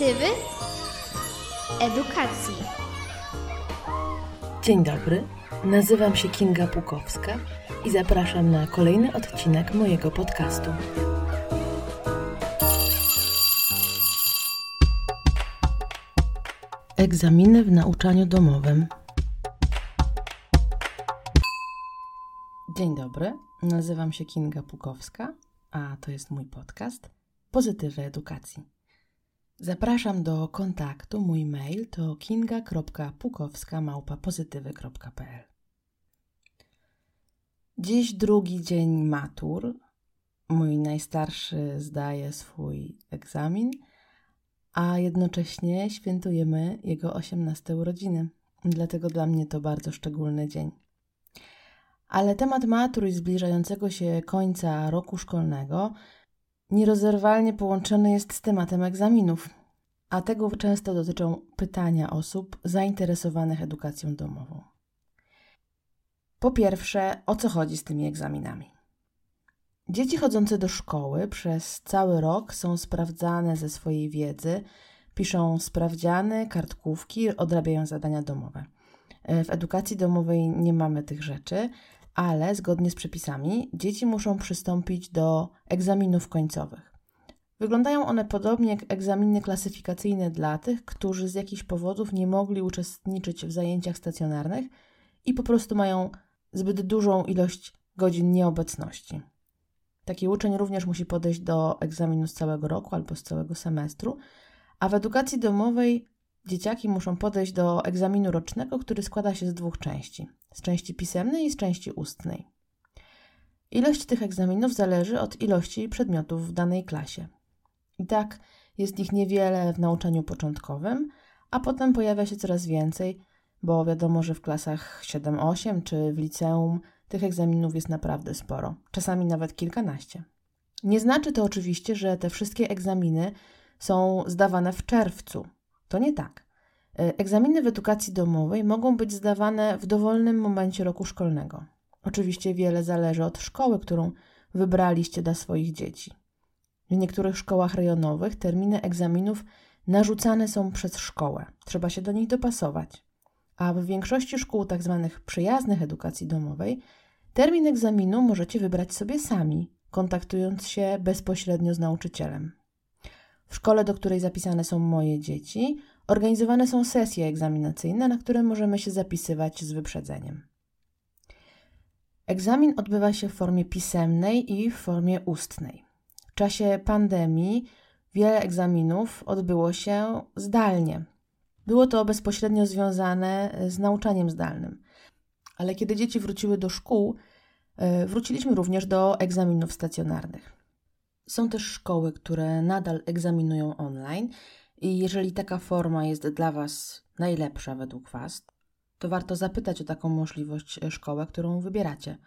Pozytywy edukacji. Dzień dobry, nazywam się Kinga Pukowska i zapraszam na kolejny odcinek mojego podcastu. Egzaminy w nauczaniu domowym. Dzień dobry, nazywam się Kinga Pukowska, a to jest mój podcast Pozytywy Edukacji. Zapraszam do kontaktu. Mój mail to kinga.pukowska.pozytywy.pl Dziś drugi dzień matur. Mój najstarszy zdaje swój egzamin, a jednocześnie świętujemy jego 18 urodziny. Dlatego dla mnie to bardzo szczególny dzień. Ale temat matur i zbliżającego się końca roku szkolnego nierozerwalnie połączony jest z tematem egzaminów, a tego często dotyczą pytania osób zainteresowanych edukacją domową. Po pierwsze, o co chodzi z tymi egzaminami? Dzieci chodzące do szkoły przez cały rok są sprawdzane ze swojej wiedzy, piszą sprawdziany, kartkówki, odrabiają zadania domowe. W edukacji domowej nie mamy tych rzeczy, ale zgodnie z przepisami dzieci muszą przystąpić do egzaminów końcowych. Wyglądają one podobnie jak egzaminy klasyfikacyjne dla tych, którzy z jakichś powodów nie mogli uczestniczyć w zajęciach stacjonarnych i po prostu mają zbyt dużą ilość godzin nieobecności. Taki uczeń również musi podejść do egzaminu z całego roku albo z całego semestru, a w edukacji domowej dzieciaki muszą podejść do egzaminu rocznego, który składa się z dwóch części: z części pisemnej i z części ustnej. Ilość tych egzaminów zależy od ilości przedmiotów w danej klasie. I tak jest ich niewiele w nauczaniu początkowym, a potem pojawia się coraz więcej, bo wiadomo, że w klasach 7-8 czy w liceum tych egzaminów jest naprawdę sporo, czasami nawet kilkanaście. Nie znaczy to oczywiście, że te wszystkie egzaminy są zdawane w czerwcu. To nie tak. E, egzaminy w edukacji domowej mogą być zdawane w dowolnym momencie roku szkolnego. Oczywiście wiele zależy od szkoły, którą wybraliście dla swoich dzieci. W niektórych szkołach rejonowych terminy egzaminów narzucane są przez szkołę. Trzeba się do nich dopasować. A w większości szkół tzw. Tak przyjaznych edukacji domowej termin egzaminu możecie wybrać sobie sami, kontaktując się bezpośrednio z nauczycielem. W szkole, do której zapisane są moje dzieci, organizowane są sesje egzaminacyjne, na które możemy się zapisywać z wyprzedzeniem. Egzamin odbywa się w formie pisemnej i w formie ustnej. W czasie pandemii wiele egzaminów odbyło się zdalnie. Było to bezpośrednio związane z nauczaniem zdalnym. Ale kiedy dzieci wróciły do szkół, e, wróciliśmy również do egzaminów stacjonarnych. Są też szkoły, które nadal egzaminują online i jeżeli taka forma jest dla Was najlepsza według Was, to warto zapytać o taką możliwość szkołę, którą wybieracie.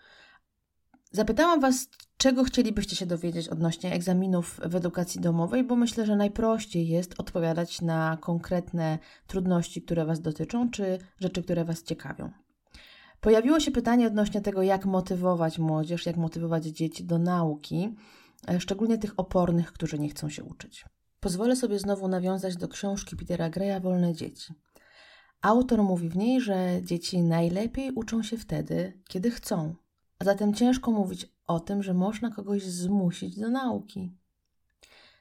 Zapytałam Was, czego chcielibyście się dowiedzieć odnośnie egzaminów w edukacji domowej, bo myślę, że najprościej jest odpowiadać na konkretne trudności, które Was dotyczą, czy rzeczy, które Was ciekawią. Pojawiło się pytanie odnośnie tego, jak motywować młodzież, jak motywować dzieci do nauki, e, szczególnie tych opornych, którzy nie chcą się uczyć. Pozwolę sobie znowu nawiązać do książki Petera Greya Wolne dzieci. Autor mówi w niej, że dzieci najlepiej uczą się wtedy, kiedy chcą. A zatem ciężko mówić o tym, że można kogoś zmusić do nauki.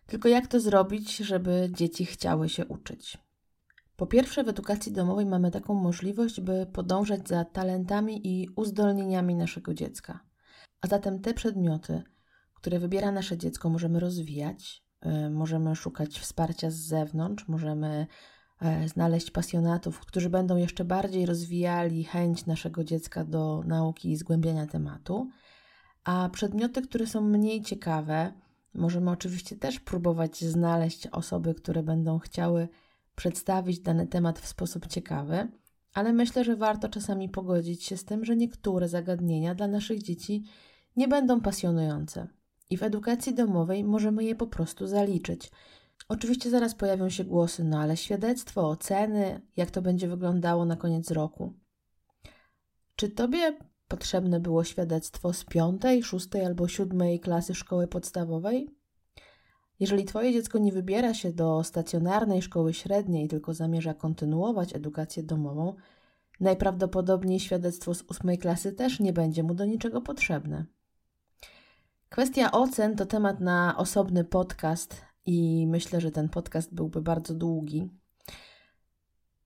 Tylko jak to zrobić, żeby dzieci chciały się uczyć? Po pierwsze, w edukacji domowej mamy taką możliwość, by podążać za talentami i uzdolnieniami naszego dziecka. A zatem te przedmioty, które wybiera nasze dziecko, możemy rozwijać, y, możemy szukać wsparcia z zewnątrz, możemy e, znaleźć pasjonatów, którzy będą jeszcze bardziej rozwijali chęć naszego dziecka do nauki i zgłębiania tematu. A przedmioty, które są mniej ciekawe, możemy oczywiście też próbować znaleźć osoby, które będą chciały przedstawić dany temat w sposób ciekawy, ale myślę, że warto czasami pogodzić się z tym, że niektóre zagadnienia dla naszych dzieci nie będą pasjonujące. I w edukacji domowej możemy je po prostu zaliczyć. Oczywiście zaraz pojawią się głosy, no ale świadectwo, oceny, jak to będzie wyglądało na koniec roku. Czy tobie potrzebne było świadectwo z piątej, szóstej albo siódmej klasy szkoły podstawowej? Jeżeli Twoje dziecko nie wybiera się do stacjonarnej szkoły średniej, tylko zamierza kontynuować edukację domową, najprawdopodobniej świadectwo z ósmej klasy też nie będzie mu do niczego potrzebne. Kwestia ocen to temat na osobny podcast i myślę, że ten podcast byłby bardzo długi.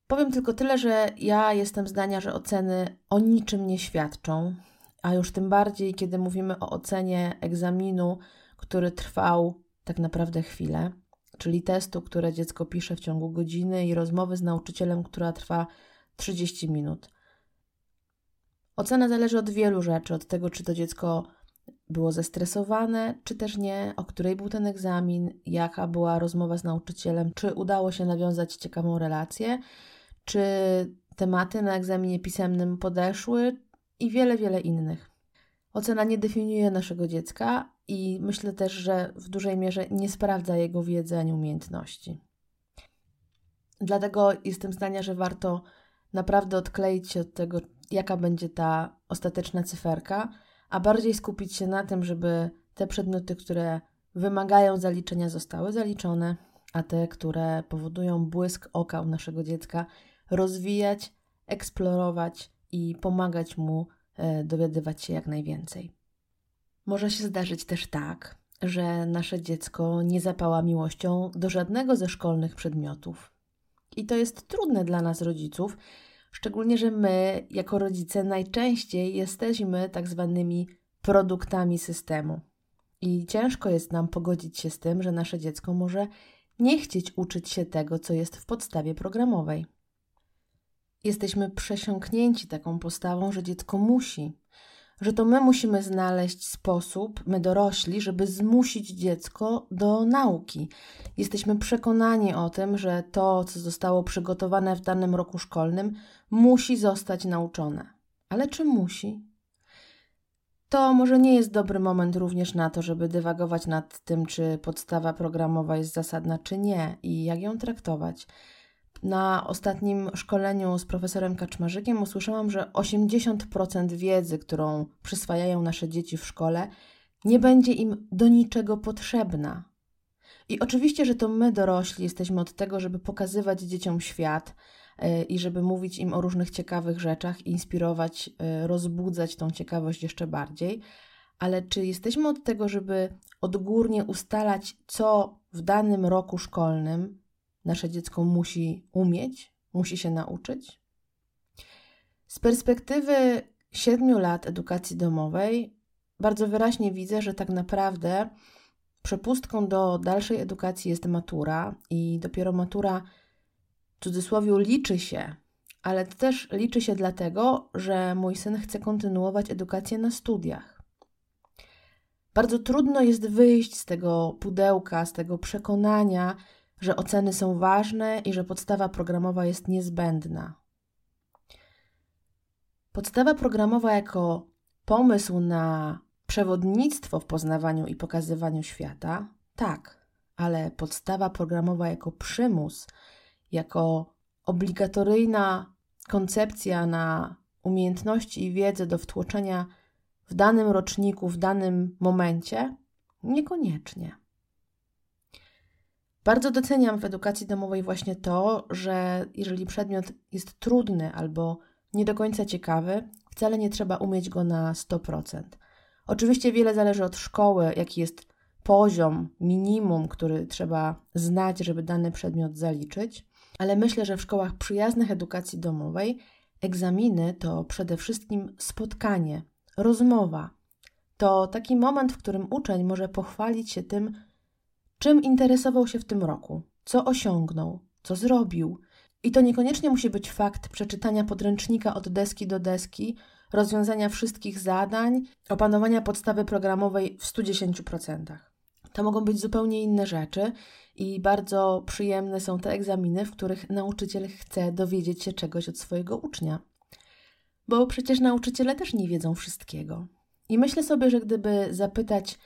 Powiem tylko tyle, że ja jestem zdania, że oceny o niczym nie świadczą, a już tym bardziej, kiedy mówimy o ocenie egzaminu, który trwał tak naprawdę chwilę, czyli testu, które dziecko pisze w ciągu godziny i rozmowy z nauczycielem, która trwa 30 minut. Ocena zależy od wielu rzeczy, od tego, czy to dziecko było zestresowane, czy też nie, o której był ten egzamin, jaka była rozmowa z nauczycielem, czy udało się nawiązać ciekawą relację, czy tematy na egzaminie pisemnym podeszły? I wiele, wiele innych. Ocena nie definiuje naszego dziecka i myślę też, że w dużej mierze nie sprawdza jego wiedzy ani umiejętności. Dlatego jestem zdania, że warto naprawdę odkleić się od tego, jaka będzie ta ostateczna cyferka, a bardziej skupić się na tym, żeby te przedmioty, które wymagają zaliczenia, zostały zaliczone, a te, które powodują błysk oka u naszego dziecka, rozwijać, eksplorować i pomagać mu e, dowiadywać się jak najwięcej. Może się zdarzyć też tak, że nasze dziecko nie zapała miłością do żadnego ze szkolnych przedmiotów. I to jest trudne dla nas, rodziców, szczególnie, że my, jako rodzice, najczęściej jesteśmy tak zwanymi produktami systemu. I ciężko jest nam pogodzić się z tym, że nasze dziecko może nie chcieć uczyć się tego, co jest w podstawie programowej. Jesteśmy przesiąknięci taką postawą, że dziecko musi, że to my musimy znaleźć sposób, my dorośli, żeby zmusić dziecko do nauki. Jesteśmy przekonani o tym, że to, co zostało przygotowane w danym roku szkolnym, musi zostać nauczone. Ale czy musi? To może nie jest dobry moment również na to, żeby dywagować nad tym, czy podstawa programowa jest zasadna, czy nie i jak ją traktować. Na ostatnim szkoleniu z profesorem Kaczmarzykiem usłyszałam, że 80% wiedzy, którą przyswajają nasze dzieci w szkole, nie będzie im do niczego potrzebna. I oczywiście, że to my dorośli jesteśmy od tego, żeby pokazywać dzieciom świat yy, i żeby mówić im o różnych ciekawych rzeczach, inspirować, yy, rozbudzać tą ciekawość jeszcze bardziej. Ale czy jesteśmy od tego, żeby odgórnie ustalać, co w danym roku szkolnym nasze dziecko musi umieć, musi się nauczyć. Z perspektywy siedmiu lat edukacji domowej bardzo wyraźnie widzę, że tak naprawdę przepustką do dalszej edukacji jest matura i dopiero matura w cudzysłowie liczy się, ale też liczy się dlatego, że mój syn chce kontynuować edukację na studiach. Bardzo trudno jest wyjść z tego pudełka, z tego przekonania, że oceny są ważne i że podstawa programowa jest niezbędna. Podstawa programowa jako pomysł na przewodnictwo w poznawaniu i pokazywaniu świata, tak, ale podstawa programowa jako przymus, jako obligatoryjna koncepcja na umiejętności i wiedzę do wtłoczenia w danym roczniku, w danym momencie, niekoniecznie. Bardzo doceniam w edukacji domowej właśnie to, że jeżeli przedmiot jest trudny albo nie do końca ciekawy, wcale nie trzeba umieć go na 100%. Oczywiście wiele zależy od szkoły, jaki jest poziom, minimum, który trzeba znać, żeby dany przedmiot zaliczyć, ale myślę, że w szkołach przyjaznych edukacji domowej egzaminy to przede wszystkim spotkanie, rozmowa. To taki moment, w którym uczeń może pochwalić się tym, czym interesował się w tym roku, co osiągnął, co zrobił. I to niekoniecznie musi być fakt przeczytania podręcznika od deski do deski, rozwiązania wszystkich zadań, opanowania podstawy programowej w 110%. To mogą być zupełnie inne rzeczy i bardzo przyjemne są te egzaminy, w których nauczyciel chce dowiedzieć się czegoś od swojego ucznia. Bo przecież nauczyciele też nie wiedzą wszystkiego. I myślę sobie, że gdyby zapytać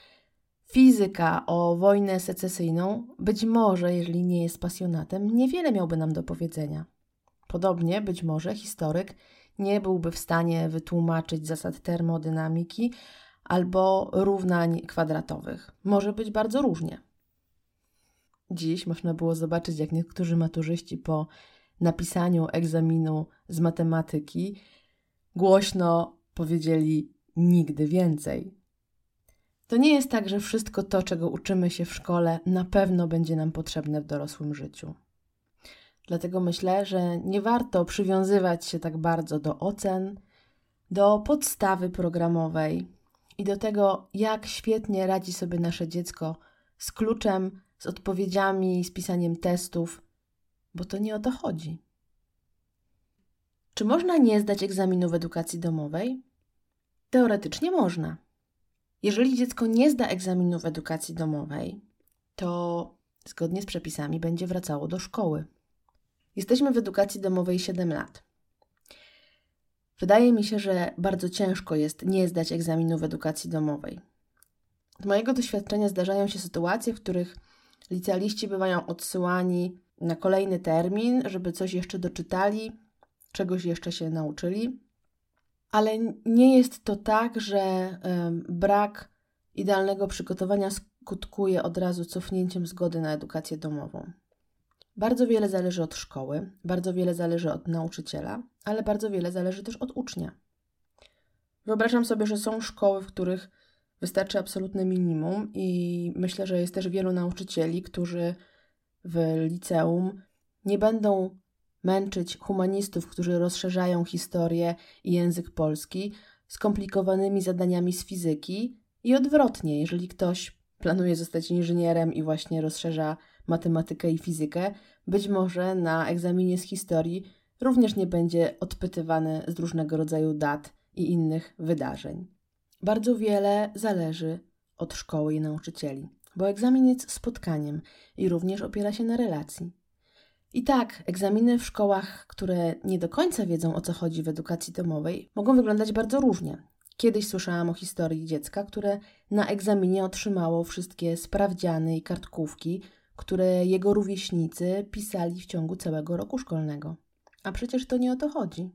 fizyka o wojnę secesyjną, być może, jeżeli nie jest pasjonatem, niewiele miałby nam do powiedzenia. Podobnie, być może, historyk nie byłby w stanie wytłumaczyć zasad termodynamiki albo równań kwadratowych. Może być bardzo różnie. dziś można było zobaczyć, jak niektórzy maturzyści po napisaniu egzaminu z matematyki głośno powiedzieli nigdy więcej. To nie jest tak, że wszystko to, czego uczymy się w szkole, na pewno będzie nam potrzebne w dorosłym życiu. Dlatego myślę, że nie warto przywiązywać się tak bardzo do ocen, do podstawy programowej i do tego, jak świetnie radzi sobie nasze dziecko z kluczem, z odpowiedziami, z pisaniem testów, bo to nie o to chodzi. Czy można nie zdać egzaminu w edukacji domowej? Teoretycznie można. Jeżeli dziecko nie zda egzaminu w edukacji domowej, to zgodnie z przepisami będzie wracało do szkoły. Jesteśmy w edukacji domowej 7 lat. Wydaje mi się, że bardzo ciężko jest nie zdać egzaminu w edukacji domowej. Z mojego doświadczenia zdarzają się sytuacje, w których licealiści bywają odsyłani na kolejny termin, żeby coś jeszcze doczytali, czegoś jeszcze się nauczyli. Ale nie jest to tak, że brak idealnego przygotowania skutkuje od razu cofnięciem zgody na edukację domową. Bardzo wiele zależy od szkoły, bardzo wiele zależy od nauczyciela, ale bardzo wiele zależy też od ucznia. Wyobrażam sobie, że są szkoły, w których wystarczy absolutne minimum, i myślę, że jest też wielu nauczycieli, którzy w liceum nie będą męczyć humanistów, którzy rozszerzają historię i język polski skomplikowanymi zadaniami z fizyki i odwrotnie, jeżeli ktoś planuje zostać inżynierem i właśnie rozszerza matematykę i fizykę, być może na egzaminie z historii również nie będzie odpytywany z różnego rodzaju dat i innych wydarzeń. Bardzo wiele zależy od szkoły i nauczycieli, bo egzamin jest spotkaniem i również opiera się na relacji. I tak, egzaminy w szkołach, które nie do końca wiedzą o co chodzi w edukacji domowej, mogą wyglądać bardzo różnie. Kiedyś słyszałam o historii dziecka, które na egzaminie otrzymało wszystkie sprawdziany i kartkówki, które jego rówieśnicy pisali w ciągu całego roku szkolnego. A przecież to nie o to chodzi.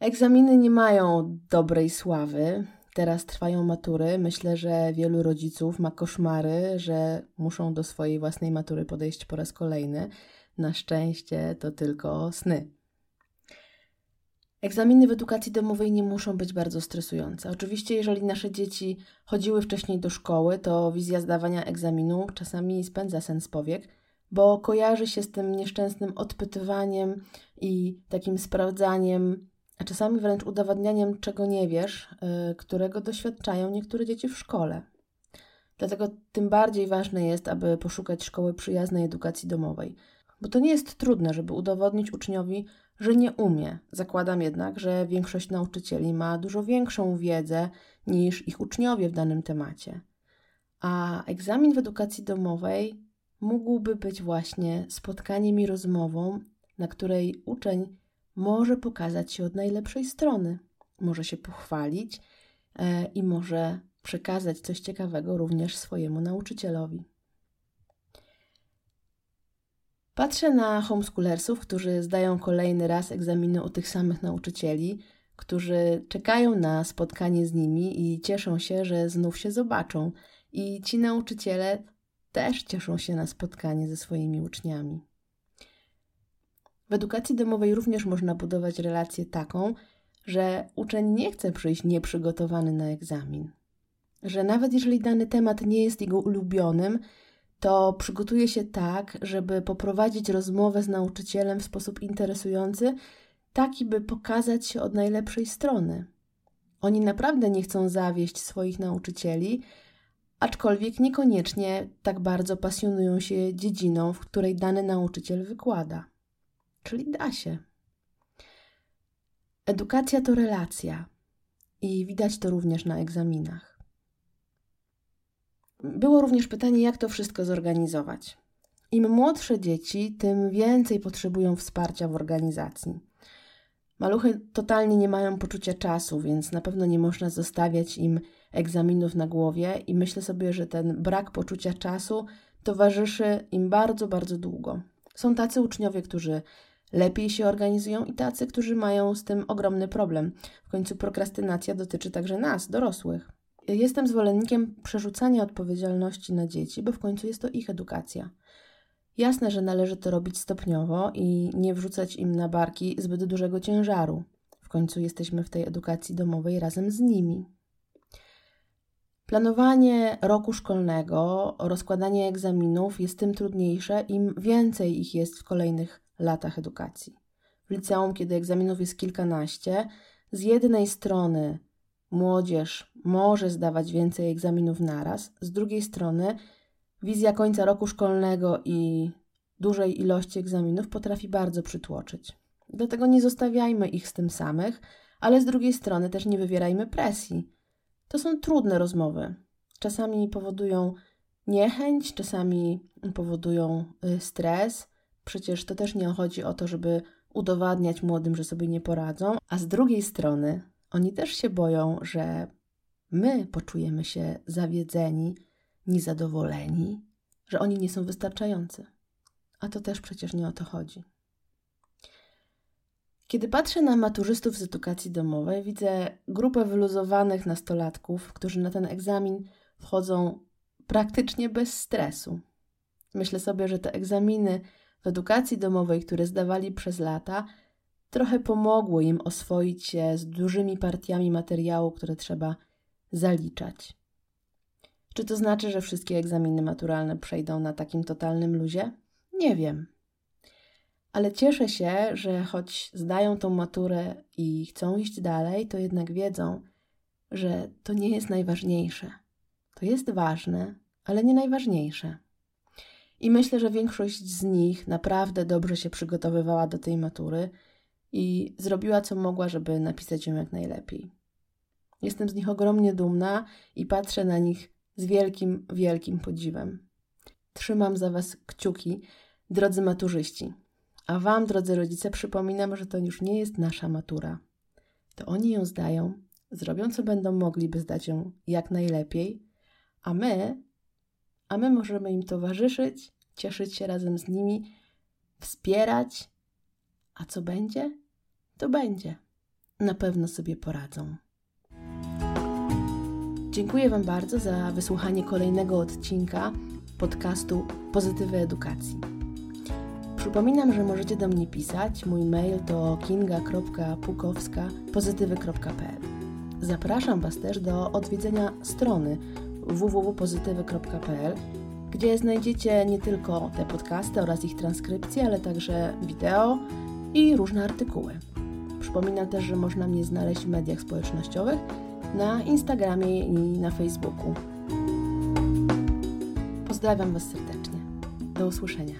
Egzaminy nie mają dobrej sławy. Teraz trwają matury. Myślę, że wielu rodziców ma koszmary, że muszą do swojej własnej matury podejść po raz kolejny. Na szczęście to tylko sny. Egzaminy w edukacji domowej nie muszą być bardzo stresujące. Oczywiście, jeżeli nasze dzieci chodziły wcześniej do szkoły, to wizja zdawania egzaminu czasami spędza sens powiek, bo kojarzy się z tym nieszczęsnym odpytywaniem i takim sprawdzaniem, a czasami wręcz udowadnianiem, czego nie wiesz, yy, którego doświadczają niektóre dzieci w szkole. Dlatego tym bardziej ważne jest, aby poszukać szkoły przyjaznej edukacji domowej, bo to nie jest trudne, żeby udowodnić uczniowi, że nie umie. Zakładam jednak, że większość nauczycieli ma dużo większą wiedzę niż ich uczniowie w danym temacie. A egzamin w edukacji domowej mógłby być właśnie spotkaniem i rozmową, na której uczeń może pokazać się od najlepszej strony, może się pochwalić e, i może przekazać coś ciekawego również swojemu nauczycielowi. Patrzę na homeschoolersów, którzy zdają kolejny raz egzaminy u tych samych nauczycieli, którzy czekają na spotkanie z nimi i cieszą się, że znów się zobaczą. I ci nauczyciele też cieszą się na spotkanie ze swoimi uczniami. W edukacji domowej również można budować relację taką, że uczeń nie chce przyjść nieprzygotowany na egzamin. Że nawet jeżeli dany temat nie jest jego ulubionym, to przygotuje się tak, żeby poprowadzić rozmowę z nauczycielem w sposób interesujący, taki by pokazać się od najlepszej strony. Oni naprawdę nie chcą zawieść swoich nauczycieli, aczkolwiek niekoniecznie tak bardzo pasjonują się dziedziną, w której dany nauczyciel wykłada. Czyli da się. Edukacja to relacja i widać to również na egzaminach. Było również pytanie, jak to wszystko zorganizować. Im młodsze dzieci, tym więcej potrzebują wsparcia w organizacji. Maluchy totalnie nie mają poczucia czasu, więc na pewno nie można zostawiać im egzaminów na głowie, i myślę sobie, że ten brak poczucia czasu towarzyszy im bardzo, bardzo długo. Są tacy uczniowie, którzy lepiej się organizują, i tacy, którzy mają z tym ogromny problem. W końcu prokrastynacja dotyczy także nas, dorosłych. Jestem zwolennikiem przerzucania odpowiedzialności na dzieci, bo w końcu jest to ich edukacja. Jasne, że należy to robić stopniowo i nie wrzucać im na barki zbyt dużego ciężaru. W końcu jesteśmy w tej edukacji domowej razem z nimi. Planowanie roku szkolnego, rozkładanie egzaminów jest tym trudniejsze, im więcej ich jest w kolejnych latach edukacji. W liceum, kiedy egzaminów jest kilkanaście, z jednej strony młodzież może zdawać więcej egzaminów naraz, z drugiej strony wizja końca roku szkolnego i dużej ilości egzaminów potrafi bardzo przytłoczyć. Dlatego nie zostawiajmy ich z tym samych, ale z drugiej strony też nie wywierajmy presji. To są trudne rozmowy. Czasami powodują niechęć, czasami powodują y, stres. Przecież to też nie chodzi o to, żeby udowadniać młodym, że sobie nie poradzą, a z drugiej strony oni też się boją, że my poczujemy się zawiedzeni, niezadowoleni, że oni nie są wystarczający. A to też przecież nie o to chodzi. Kiedy patrzę na maturzystów z edukacji domowej, widzę grupę wyluzowanych nastolatków, którzy na ten egzamin wchodzą praktycznie bez stresu. Myślę sobie, że te egzaminy w edukacji domowej, które zdawali przez lata, trochę pomogło im oswoić się z dużymi partiami materiału, które trzeba zaliczać. Czy to znaczy, że wszystkie egzaminy maturalne przejdą na takim totalnym luzie? Nie wiem. Ale cieszę się, że choć zdają tą maturę i chcą iść dalej, to jednak wiedzą, że to nie jest najważniejsze. To jest ważne, ale nie najważniejsze. I myślę, że większość z nich naprawdę dobrze się przygotowywała do tej matury i zrobiła co mogła, żeby napisać ją jak najlepiej. Jestem z nich ogromnie dumna i patrzę na nich z wielkim, wielkim podziwem. Trzymam za Was kciuki, drodzy maturzyści. A Wam, drodzy rodzice, przypominam, że to już nie jest nasza matura. To oni ją zdają, zrobią co będą mogli, by zdać ją jak najlepiej, a my, a my możemy im towarzyszyć, cieszyć się razem z nimi, wspierać. A co będzie? To będzie. Na pewno sobie poradzą. Dziękuję Wam bardzo za wysłuchanie kolejnego odcinka podcastu Pozytywy Edukacji. Przypominam, że możecie do mnie pisać. Mój mail to kinga.pukowska.pozytywy.pl Zapraszam Was też do odwiedzenia strony www.pozytywy.pl, gdzie znajdziecie nie tylko te podcasty oraz ich transkrypcje, ale także wideo i różne artykuły. Przypominam też, że można mnie znaleźć w mediach społecznościowych na Instagramie i na Facebooku. Pozdrawiam Was serdecznie. Do usłyszenia.